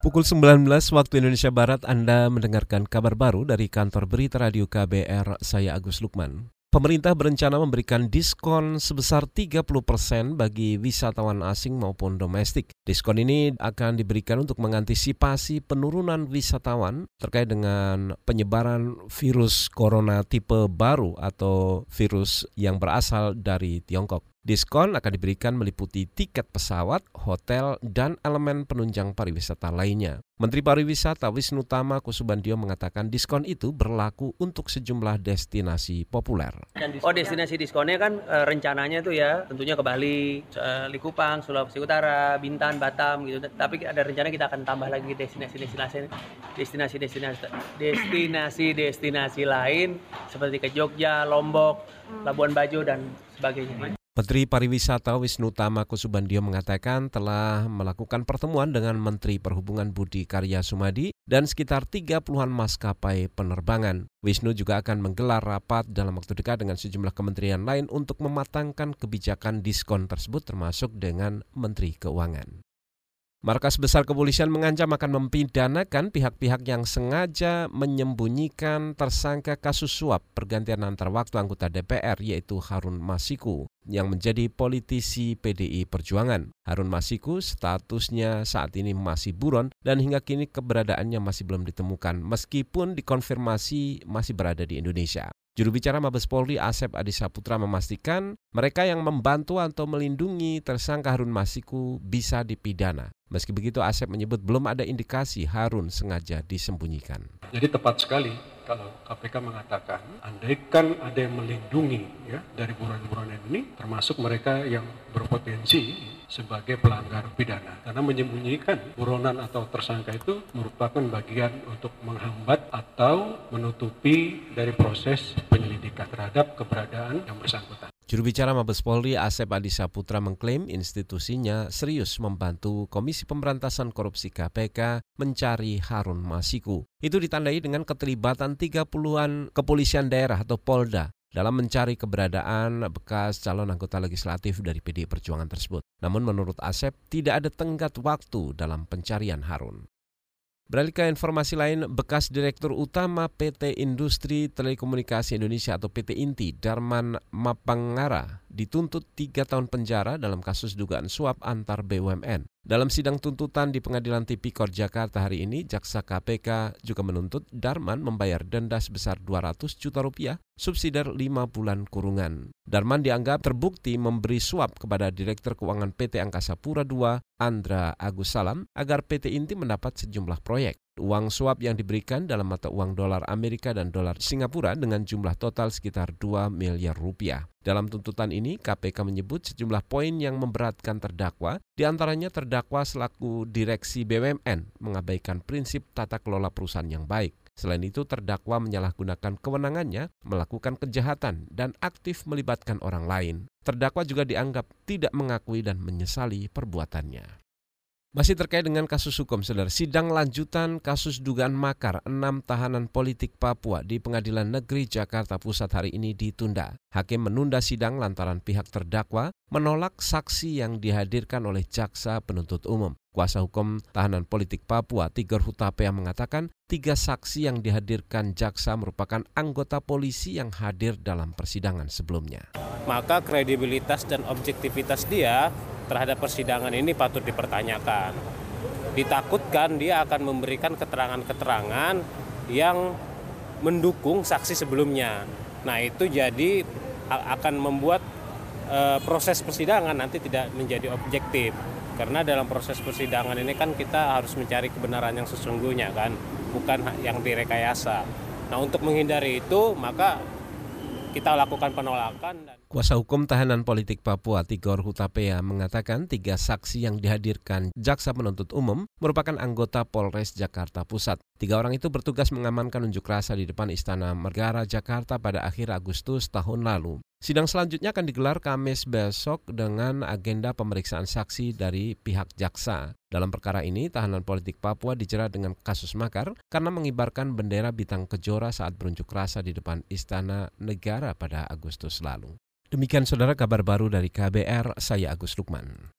Pukul 19 waktu Indonesia Barat Anda mendengarkan kabar baru dari kantor berita radio KBR, saya Agus Lukman. Pemerintah berencana memberikan diskon sebesar 30 persen bagi wisatawan asing maupun domestik. Diskon ini akan diberikan untuk mengantisipasi penurunan wisatawan terkait dengan penyebaran virus corona tipe baru atau virus yang berasal dari Tiongkok. Diskon akan diberikan meliputi tiket pesawat, hotel, dan elemen penunjang pariwisata lainnya. Menteri Pariwisata Wisnu Tama Kusubandio mengatakan diskon itu berlaku untuk sejumlah destinasi populer. Oh destinasi diskonnya kan e, rencananya tuh ya tentunya ke Bali, e, Likupang, Sulawesi Utara, Bintan, Batam gitu. Tapi ada rencana kita akan tambah lagi destinasi-destinasi destinasi-destinasi destinasi-destinasi lain seperti ke Jogja, Lombok, Labuan Bajo dan sebagainya. Menteri Pariwisata Wisnu Tama Kusubandio mengatakan telah melakukan pertemuan dengan Menteri Perhubungan Budi Karya Sumadi dan sekitar 30-an maskapai penerbangan. Wisnu juga akan menggelar rapat dalam waktu dekat dengan sejumlah kementerian lain untuk mematangkan kebijakan diskon tersebut termasuk dengan Menteri Keuangan. Markas Besar Kepolisian mengancam akan mempidanakan pihak-pihak yang sengaja menyembunyikan tersangka kasus suap pergantian antar waktu anggota DPR yaitu Harun Masiku yang menjadi politisi PDI Perjuangan. Harun Masiku statusnya saat ini masih buron dan hingga kini keberadaannya masih belum ditemukan meskipun dikonfirmasi masih berada di Indonesia. Juru bicara Mabes Polri Asep Adi Saputra memastikan mereka yang membantu atau melindungi tersangka Harun Masiku bisa dipidana. Meski begitu Asep menyebut belum ada indikasi Harun sengaja disembunyikan. Jadi tepat sekali kalau KPK mengatakan andaikan ada yang melindungi ya dari buronan-buronan ini termasuk mereka yang berpotensi sebagai pelanggar pidana karena menyembunyikan buronan atau tersangka itu merupakan bagian untuk menghambat atau menutupi dari proses penyelidikan terhadap keberadaan yang bersangkutan. Juru bicara Mabes Polri Asep Adi Saputra mengklaim institusinya serius membantu Komisi Pemberantasan Korupsi KPK mencari Harun Masiku. Itu ditandai dengan keterlibatan 30-an kepolisian daerah atau Polda dalam mencari keberadaan bekas calon anggota legislatif dari PD Perjuangan tersebut. Namun menurut Asep tidak ada tenggat waktu dalam pencarian Harun. Beralih ke informasi lain, bekas Direktur Utama PT Industri Telekomunikasi Indonesia atau PT Inti, Darman Mapangara, dituntut tiga tahun penjara dalam kasus dugaan suap antar BUMN. Dalam sidang tuntutan di Pengadilan Tipikor Jakarta hari ini, Jaksa KPK juga menuntut Darman membayar denda sebesar 200 juta rupiah, subsidiar 5 bulan kurungan. Darman dianggap terbukti memberi suap kepada Direktur Keuangan PT Angkasa Pura II, Andra Agus Salam, agar PT Inti mendapat sejumlah proyek. Uang suap yang diberikan dalam mata uang dolar Amerika dan dolar Singapura dengan jumlah total sekitar 2 miliar rupiah. Dalam tuntutan ini, KPK menyebut sejumlah poin yang memberatkan terdakwa, di antaranya terdakwa selaku direksi BUMN mengabaikan prinsip tata kelola perusahaan yang baik. Selain itu, terdakwa menyalahgunakan kewenangannya, melakukan kejahatan, dan aktif melibatkan orang lain. Terdakwa juga dianggap tidak mengakui dan menyesali perbuatannya. Masih terkait dengan kasus hukum, saudara, sidang lanjutan kasus dugaan makar enam tahanan politik Papua di Pengadilan Negeri Jakarta Pusat hari ini ditunda. Hakim menunda sidang lantaran pihak terdakwa menolak saksi yang dihadirkan oleh jaksa penuntut umum. Kuasa hukum tahanan politik Papua, Tigor Hutapea mengatakan tiga saksi yang dihadirkan jaksa merupakan anggota polisi yang hadir dalam persidangan sebelumnya. Maka kredibilitas dan objektivitas dia terhadap persidangan ini patut dipertanyakan. Ditakutkan dia akan memberikan keterangan-keterangan yang mendukung saksi sebelumnya. Nah, itu jadi akan membuat e, proses persidangan nanti tidak menjadi objektif. Karena dalam proses persidangan ini kan kita harus mencari kebenaran yang sesungguhnya kan, bukan yang direkayasa. Nah, untuk menghindari itu, maka kita lakukan penolakan. Kuasa hukum tahanan politik Papua Tigor Hutapea mengatakan tiga saksi yang dihadirkan jaksa penuntut umum merupakan anggota Polres Jakarta Pusat. Tiga orang itu bertugas mengamankan unjuk rasa di depan Istana Negara Jakarta pada akhir Agustus tahun lalu. Sidang selanjutnya akan digelar Kamis besok dengan agenda pemeriksaan saksi dari pihak jaksa. Dalam perkara ini, tahanan politik Papua dijerat dengan kasus makar karena mengibarkan bendera bintang kejora saat berunjuk rasa di depan Istana Negara pada Agustus lalu. Demikian saudara kabar baru dari KBR, saya Agus Lukman.